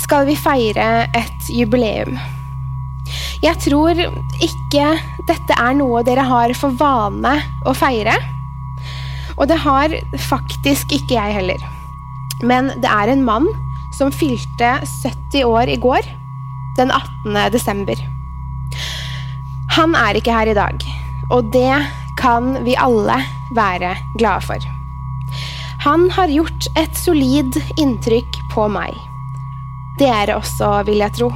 skal vi feire et jubileum. Jeg tror ikke dette er noe dere har for vane å feire. Og det har faktisk ikke jeg heller. Men det er en mann som fylte 70 år i går, den 18. desember. Han er ikke her i dag, og det kan vi alle være glade for. Han har gjort et solid inntrykk på meg. Dere også, vil jeg tro.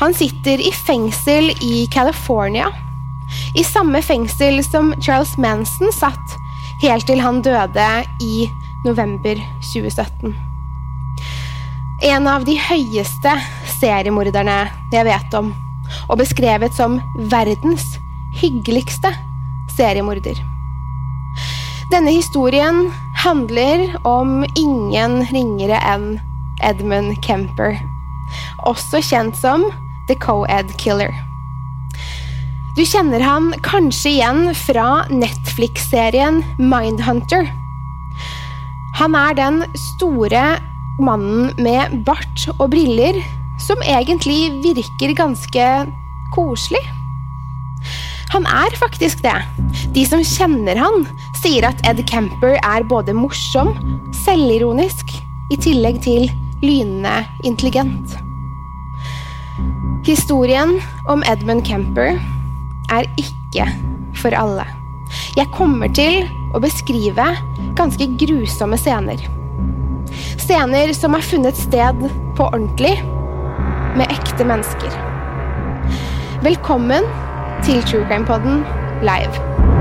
Han sitter i fengsel i California. I samme fengsel som Charles Manson satt helt til han døde i november 2017. En av de høyeste seriemorderne jeg vet om, og beskrevet som verdens hyggeligste seriemorder. Denne historien handler om ingen ringere enn Edmund Kemper, også kjent som The Co-Ed Killer. Du kjenner han kanskje igjen fra Netflix-serien Mindhunter. Han er den store mannen med bart og briller som egentlig virker ganske koselig. Han er faktisk det. De som kjenner han, sier at Ed Kemper er både morsom, selvironisk, i tillegg til lynende intelligent. Historien om Edmund Kemper er ikke for alle. Jeg kommer til å beskrive ganske grusomme scener. Scener som har funnet sted på ordentlig, med ekte mennesker. Velkommen til True Crime Podden live.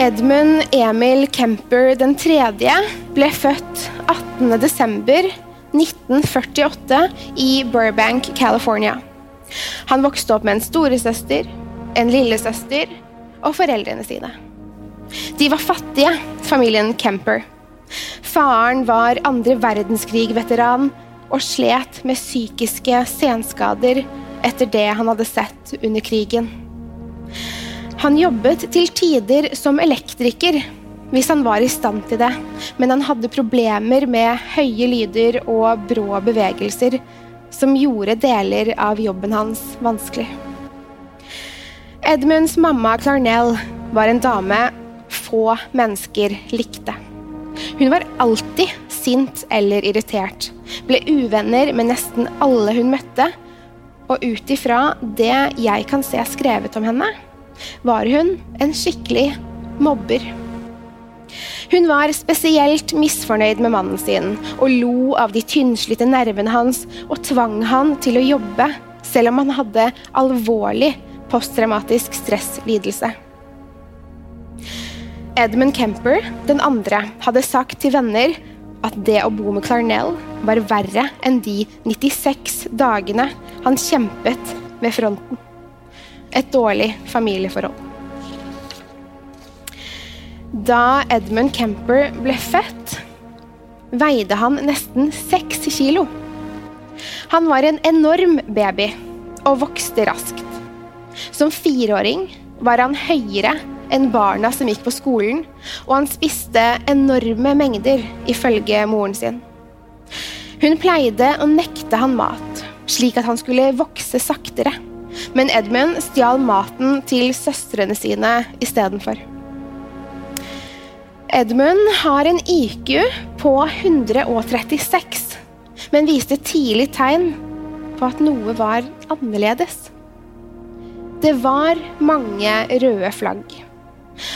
Edmund Emil Kemper den ble født 18.12.1948 i Burbank, California. Han vokste opp med en storesøster, en lillesøster og foreldrene sine. De var fattige, familien Kemper. Faren var andre verdenskrig-veteran og slet med psykiske senskader etter det han hadde sett under krigen. Han jobbet til tider som elektriker hvis han var i stand til det, men han hadde problemer med høye lyder og brå bevegelser som gjorde deler av jobben hans vanskelig. Edmunds mamma Clarnell var en dame få mennesker likte. Hun var alltid sint eller irritert, ble uvenner med nesten alle hun møtte, og ut ifra det jeg kan se skrevet om henne, var hun en skikkelig mobber. Hun var spesielt misfornøyd med mannen sin og lo av de tynnslitte nervene hans og tvang han til å jobbe, selv om han hadde alvorlig posttraumatisk stresslidelse. Edmund Kemper, den andre, hadde sagt til venner at det å bo med Clarnell var verre enn de 96 dagene han kjempet ved fronten. Et dårlig familieforhold. Da Edmund Kemper ble født, veide han nesten seks kilo. Han var en enorm baby og vokste raskt. Som fireåring var han høyere enn barna som gikk på skolen, og han spiste enorme mengder, ifølge moren sin. Hun pleide å nekte han mat, slik at han skulle vokse saktere, men Edmund stjal maten til søstrene sine istedenfor. Edmund har en IQ på 136, men viste tidlig tegn på at noe var annerledes. Det var mange røde flagg.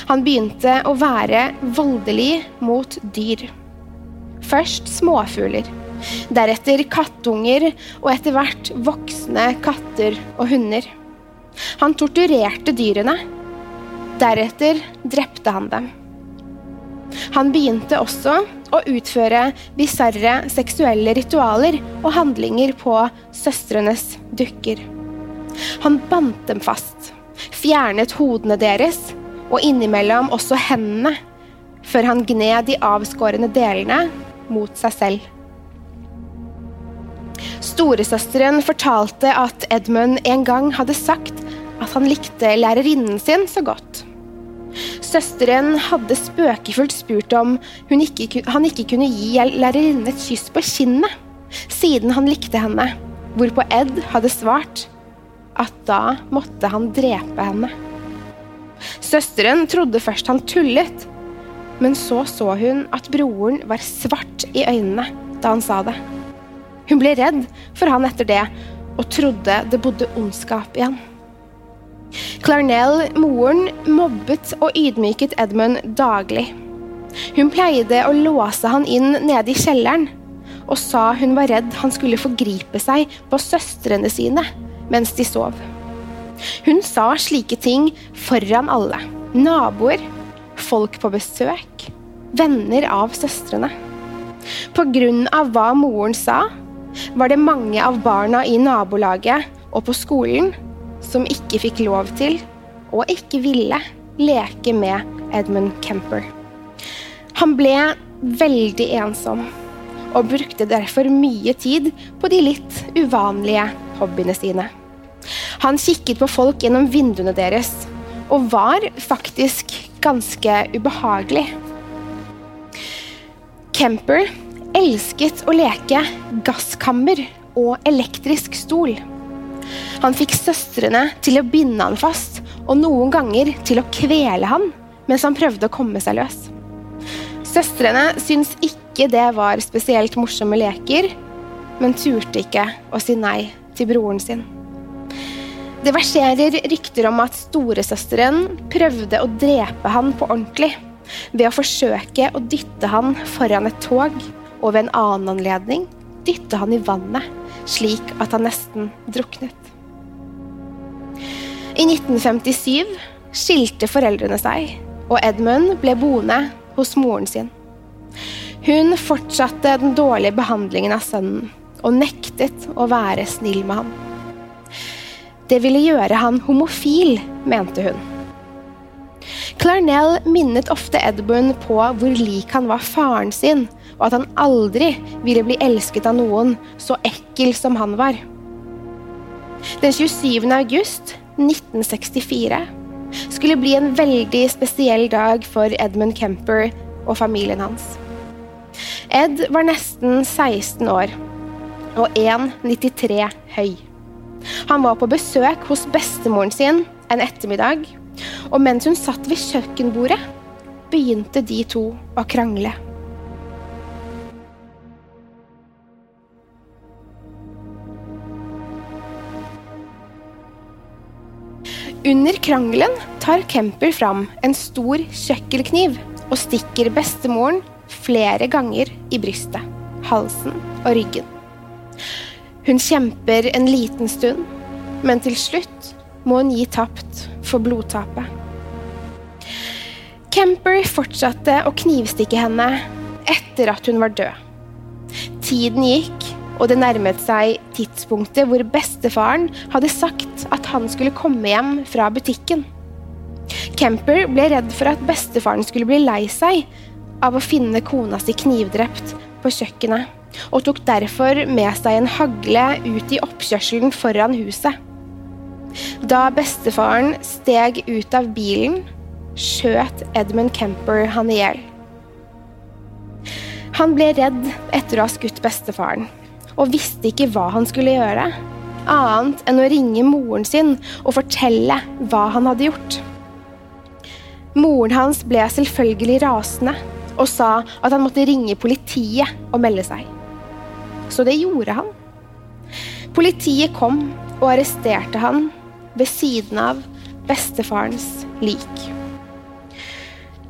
Han begynte å være voldelig mot dyr. Først småfugler, deretter kattunger og etter hvert voksne katter og hunder. Han torturerte dyrene. Deretter drepte han dem. Han begynte også å utføre bisarre seksuelle ritualer og handlinger på søstrenes dukker. Han bandt dem fast, fjernet hodene deres og innimellom også hendene, før han gned de avskårne delene mot seg selv. Storesøsteren fortalte at Edmund en gang hadde sagt at han likte lærerinnen sin så godt. Søsteren hadde spøkefullt spurt om ikke, han ikke kunne gi lærerinnen et kyss på kinnet, siden han likte henne, hvorpå Ed hadde svart at da måtte han drepe henne. Søsteren trodde først han tullet, men så så hun at broren var svart i øynene da han sa det. Hun ble redd for han etter det, og trodde det bodde ondskap i han. Clarnell, moren, mobbet og ydmyket Edmund daglig. Hun pleide å låse han inn nede i kjelleren, og sa hun var redd han skulle forgripe seg på søstrene sine mens de sov. Hun sa slike ting foran alle. Naboer, folk på besøk, venner av søstrene. På grunn av hva moren sa, var det mange av barna i nabolaget og på skolen som ikke fikk lov til, og ikke ville, leke med Edmund Kemper. Han ble veldig ensom, og brukte derfor mye tid på de litt uvanlige hobbyene sine. Han kikket på folk gjennom vinduene deres og var faktisk ganske ubehagelig. Kemper elsket å leke gasskammer og elektrisk stol. Han fikk søstrene til å binde han fast, og noen ganger til å kvele han mens han prøvde å komme seg løs. Søstrene syntes ikke det var spesielt morsomme leker, men turte ikke å si nei til broren sin. Det verserer rykter om at storesøsteren prøvde å drepe han på ordentlig ved å forsøke å dytte han foran et tog, og ved en annen anledning dytte han i vannet, slik at han nesten druknet. I 1957 skilte foreldrene seg, og Edmund ble boende hos moren sin. Hun fortsatte den dårlige behandlingen av sønnen og nektet å være snill med ham. Det ville gjøre han homofil, mente hun. Clarnell minnet ofte Edmund på hvor lik han var faren sin, og at han aldri ville bli elsket av noen så ekkel som han var. Den 27. august 1964 skulle bli en veldig spesiell dag for Edmund Kemper og familien hans. Ed var nesten 16 år og 1,93 høy. Han var på besøk hos bestemoren sin en ettermiddag, og mens hun satt ved kjøkkenbordet, begynte de to å krangle. Under krangelen tar Kemper fram en stor kjøkkenkniv og stikker bestemoren flere ganger i brystet, halsen og ryggen. Hun kjemper en liten stund, men til slutt må hun gi tapt for blodtapet. Kemper fortsatte å knivstikke henne etter at hun var død. Tiden gikk, og det nærmet seg tidspunktet hvor bestefaren hadde sagt at han skulle komme hjem fra butikken. Kemper ble redd for at bestefaren skulle bli lei seg av å finne kona si knivdrept på kjøkkenet, og tok derfor med seg en hagle ut i oppkjørselen foran huset. Da bestefaren steg ut av bilen, skjøt Edmund Kemper han i hjel. Han ble redd etter å ha skutt bestefaren, og visste ikke hva han skulle gjøre, annet enn å ringe moren sin og fortelle hva han hadde gjort. Moren hans ble selvfølgelig rasende og sa at han måtte ringe politiet og melde seg. Så det gjorde han. Politiet kom og arresterte han ved siden av bestefarens lik.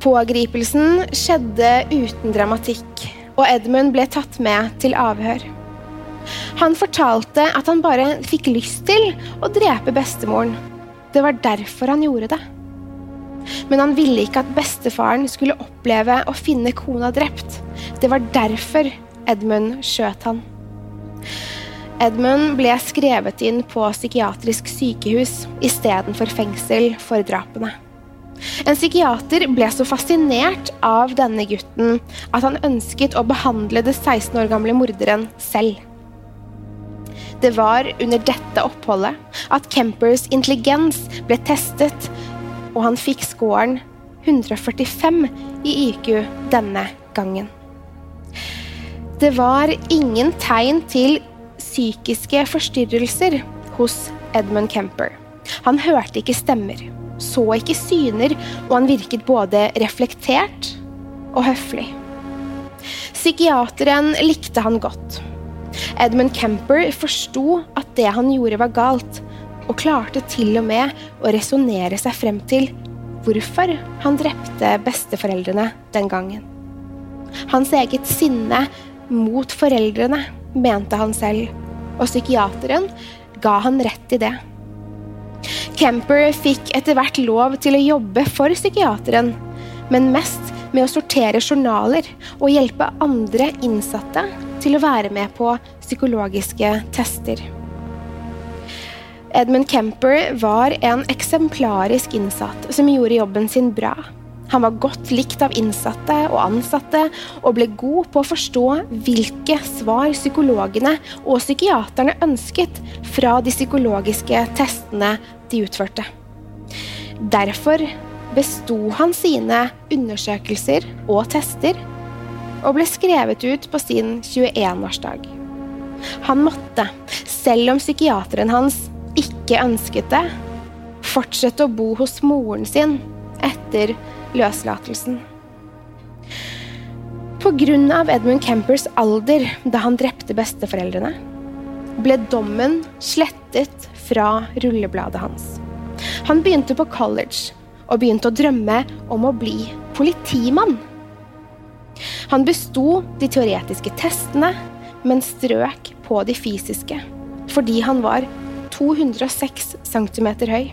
Pågripelsen skjedde uten dramatikk, og Edmund ble tatt med til avhør. Han fortalte at han bare fikk lyst til å drepe bestemoren. Det var derfor han gjorde det. Men han ville ikke at bestefaren skulle oppleve å finne kona drept. Det var derfor Edmund skjøt han. Edmund ble skrevet inn på psykiatrisk sykehus istedenfor fengsel for drapene. En psykiater ble så fascinert av denne gutten at han ønsket å behandle det 16 år gamle morderen selv. Det var under dette oppholdet at Kempers intelligens ble testet, og han fikk scoren 145 i IQ denne gangen. Det var ingen tegn til psykiske forstyrrelser hos Edmund Kemper. Han hørte ikke stemmer, så ikke syner, og han virket både reflektert og høflig. Psykiateren likte han godt. Edmund Kemper forsto at det han gjorde, var galt, og klarte til og med å resonnere seg frem til hvorfor han drepte besteforeldrene den gangen. Hans eget sinne mot foreldrene, mente han selv, og psykiateren ga han rett i det. Kemper fikk etter hvert lov til å jobbe for psykiateren, men mest med å sortere journaler og hjelpe andre innsatte til å være med på psykologiske tester. Edmund Kemper var en eksemplarisk innsatt som gjorde jobben sin bra. Han var godt likt av innsatte og ansatte, og ble god på å forstå hvilke svar psykologene og psykiaterne ønsket fra de psykologiske testene de utførte. Derfor besto han sine undersøkelser og tester, og ble skrevet ut på sin 21-årsdag. Han måtte, selv om psykiateren hans ikke ønsket det, fortsette å bo hos moren sin etter løslatelsen. Pga. Edmund Kempers alder da han drepte besteforeldrene, ble dommen slettet fra rullebladet hans. Han begynte på college og begynte å drømme om å bli politimann. Han besto de teoretiske testene, men strøk på de fysiske fordi han var 206 cm høy.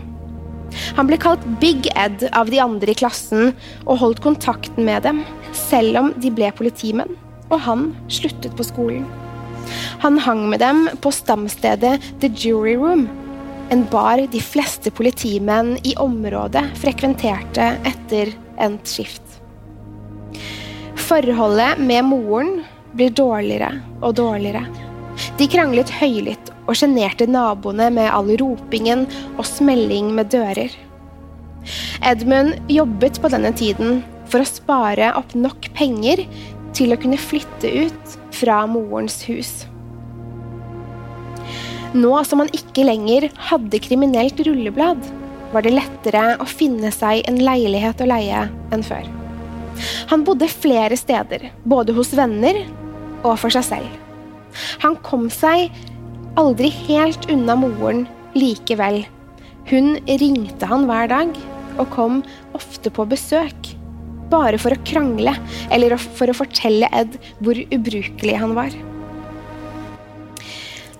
Han ble kalt Big Ed av de andre i klassen og holdt kontakten med dem, selv om de ble politimenn, og han sluttet på skolen. Han hang med dem på stamstedet The Jury Room, en bar de fleste politimenn i området frekventerte etter endt skift. Forholdet med moren blir dårligere og dårligere. De kranglet høylytt og sjenerte naboene med all ropingen og smelling med dører. Edmund jobbet på denne tiden for å spare opp nok penger til å kunne flytte ut fra morens hus. Nå som han ikke lenger hadde kriminelt rulleblad, var det lettere å finne seg en leilighet å leie enn før. Han bodde flere steder, både hos venner og for seg selv. Han kom seg aldri helt unna moren likevel. Hun ringte han hver dag og kom ofte på besøk. Bare for å krangle eller for å fortelle Ed hvor ubrukelig han var.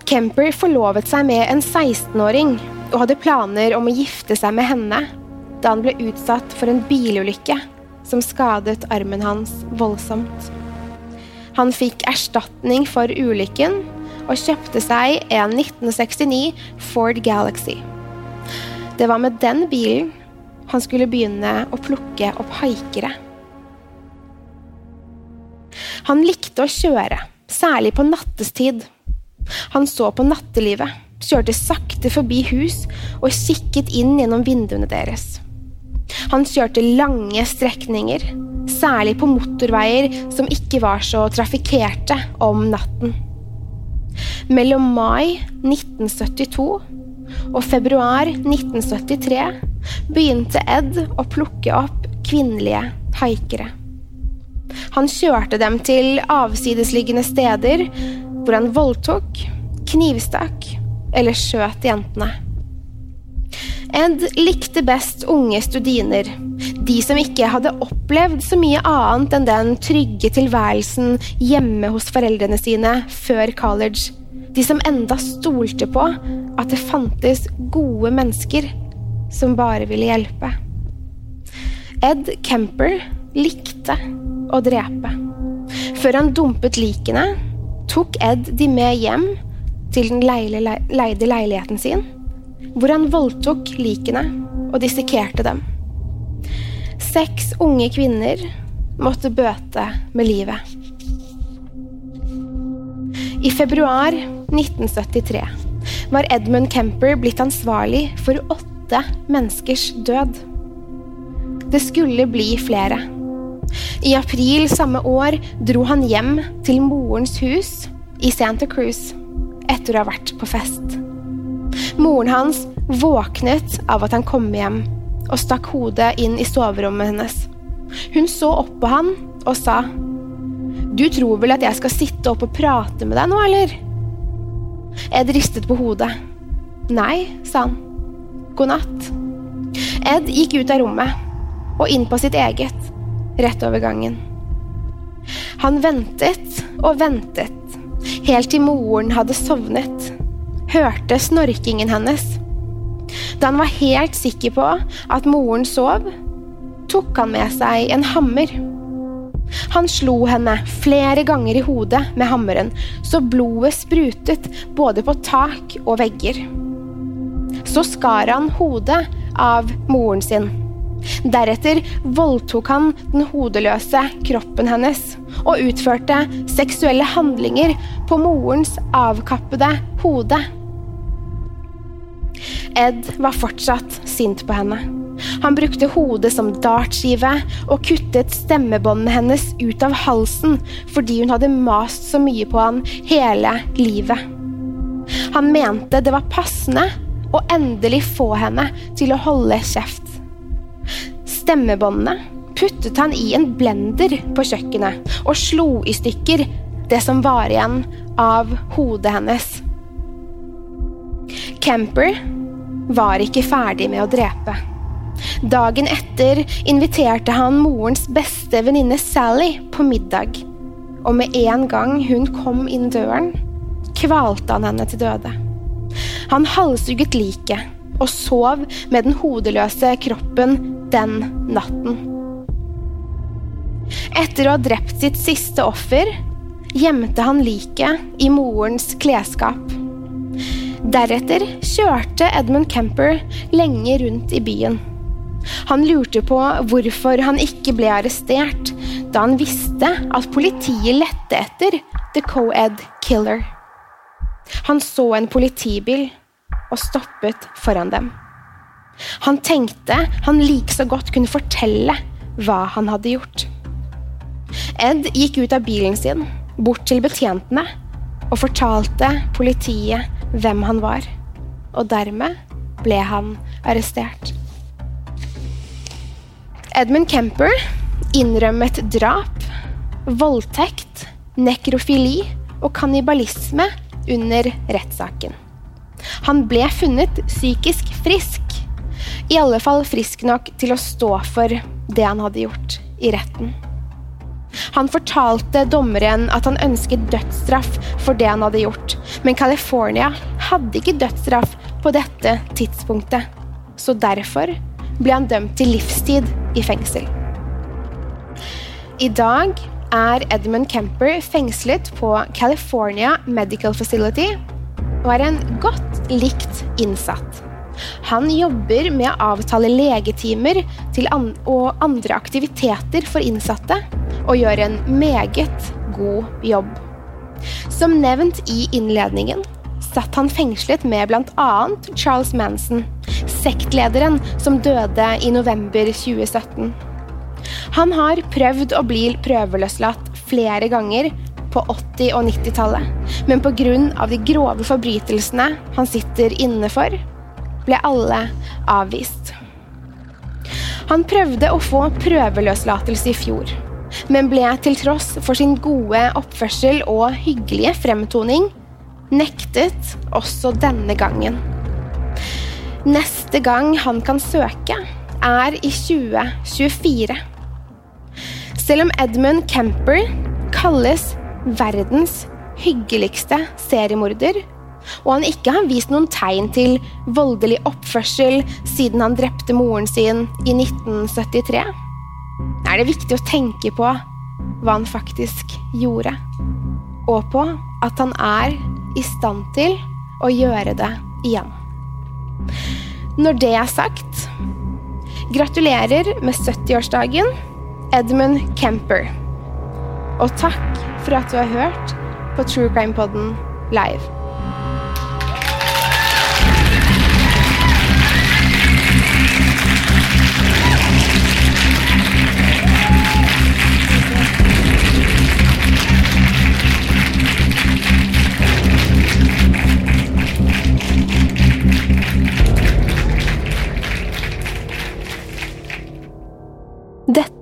Kemper forlovet seg med en 16-åring og hadde planer om å gifte seg med henne da han ble utsatt for en bilulykke som skadet armen hans voldsomt. Han fikk erstatning for ulykken og kjøpte seg en 1969 Ford Galaxy. Det var med den bilen han skulle begynne å plukke opp haikere. Han likte å kjøre, særlig på nattestid. Han så på nattelivet, kjørte sakte forbi hus og kikket inn gjennom vinduene deres. Han kjørte lange strekninger, særlig på motorveier som ikke var så trafikkerte om natten. Mellom mai 1972 og februar 1973 begynte Ed å plukke opp kvinnelige haikere. Han kjørte dem til avsidesliggende steder hvor han voldtok, knivstakk eller skjøt jentene. Ed likte best unge studiner, de som ikke hadde opplevd så mye annet enn den trygge tilværelsen hjemme hos foreldrene sine før college. De som enda stolte på at det fantes gode mennesker som bare ville hjelpe. Ed Kemper likte å drepe. Før han dumpet likene, tok Ed de med hjem til den leide leiligheten sin, hvor han voldtok likene og dissekerte dem. Seks unge kvinner måtte bøte med livet. I februar 1973 var Edmund Kemper blitt ansvarlig for åtte menneskers død. Det skulle bli flere. I april samme år dro han hjem til morens hus i Santa Cruz etter å ha vært på fest. Moren hans våknet av at han kom hjem og stakk hodet inn i soverommet hennes. Hun så opp på han og sa, Du tror vel at jeg skal sitte opp og prate med deg nå, eller? Ed ristet på hodet. Nei, sa han. God natt. Ed gikk ut av rommet og inn på sitt eget, rett over gangen. Han ventet og ventet, helt til moren hadde sovnet, hørte snorkingen hennes. Da han var helt sikker på at moren sov, tok han med seg en hammer. Han slo henne flere ganger i hodet med hammeren, så blodet sprutet både på tak og vegger. Så skar han hodet av moren sin. Deretter voldtok han den hodeløse kroppen hennes og utførte seksuelle handlinger på morens avkappede hode. Ed var fortsatt sint på henne. Han brukte hodet som dartskive og kuttet stemmebåndene hennes ut av halsen fordi hun hadde mast så mye på han hele livet. Han mente det var passende å endelig få henne til å holde kjeft. Stemmebåndene puttet han i en blender på kjøkkenet og slo i stykker det som var igjen av hodet hennes. Kemper var ikke ferdig med å drepe. Dagen etter inviterte han morens beste venninne Sally på middag. Og med en gang hun kom inn døren, kvalte han henne til døde. Han halshugget liket og sov med den hodeløse kroppen den natten. Etter å ha drept sitt siste offer gjemte han liket i morens klesskap. Deretter kjørte Edmund Kemper lenge rundt i byen. Han lurte på hvorfor han ikke ble arrestert, da han visste at politiet lette etter The Co-Ed Killer. Han så en politibil og stoppet foran dem. Han tenkte han like så godt kunne fortelle hva han hadde gjort. Ed gikk ut av bilen sin, bort til betjentene, og fortalte politiet hvem han var. Og dermed ble han arrestert. Edmund Kemper innrømmet drap, voldtekt, nekrofili og kannibalisme under rettssaken. Han ble funnet psykisk frisk, i alle fall frisk nok til å stå for det han hadde gjort i retten. Han fortalte dommeren at han ønsket dødsstraff for det han hadde gjort, men California hadde ikke dødsstraff på dette tidspunktet, så derfor ble han dømt til livstid i fengsel. I dag er Edmund Kemper fengslet på California Medical Facility og er en godt likt innsatt. Han jobber med å avtale legetimer an og andre aktiviteter for innsatte, og gjør en meget god jobb. Som nevnt i innledningen satt han fengslet med bl.a. Charles Manson, sektlederen som døde i november 2017. Han har prøvd å bli prøveløslatt flere ganger på 80- og 90-tallet, men pga. de grove forbrytelsene han sitter inne for, ble alle avvist. Han prøvde å få prøveløslatelse i fjor, men ble til tross for sin gode oppførsel og hyggelige fremtoning nektet også denne gangen. Neste gang han kan søke, er i 2024. Selv om Edmund Kemper kalles verdens hyggeligste seriemorder, og han ikke har vist noen tegn til voldelig oppførsel siden han drepte moren sin i 1973, er det viktig å tenke på hva han faktisk gjorde, og på at han er i stand til å gjøre det igjen. Når det er sagt, gratulerer med 70-årsdagen, Edmund Kemper. Og takk for at du har hørt på True Crime Podden live.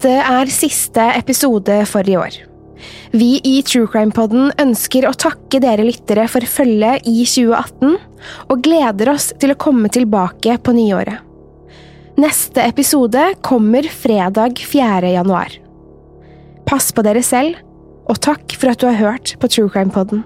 Dette er siste episode for i år. Vi i True Crime-podden ønsker å takke dere lyttere for følget i 2018, og gleder oss til å komme tilbake på nyåret. Neste episode kommer fredag 4. januar. Pass på dere selv, og takk for at du har hørt på True Crime-podden.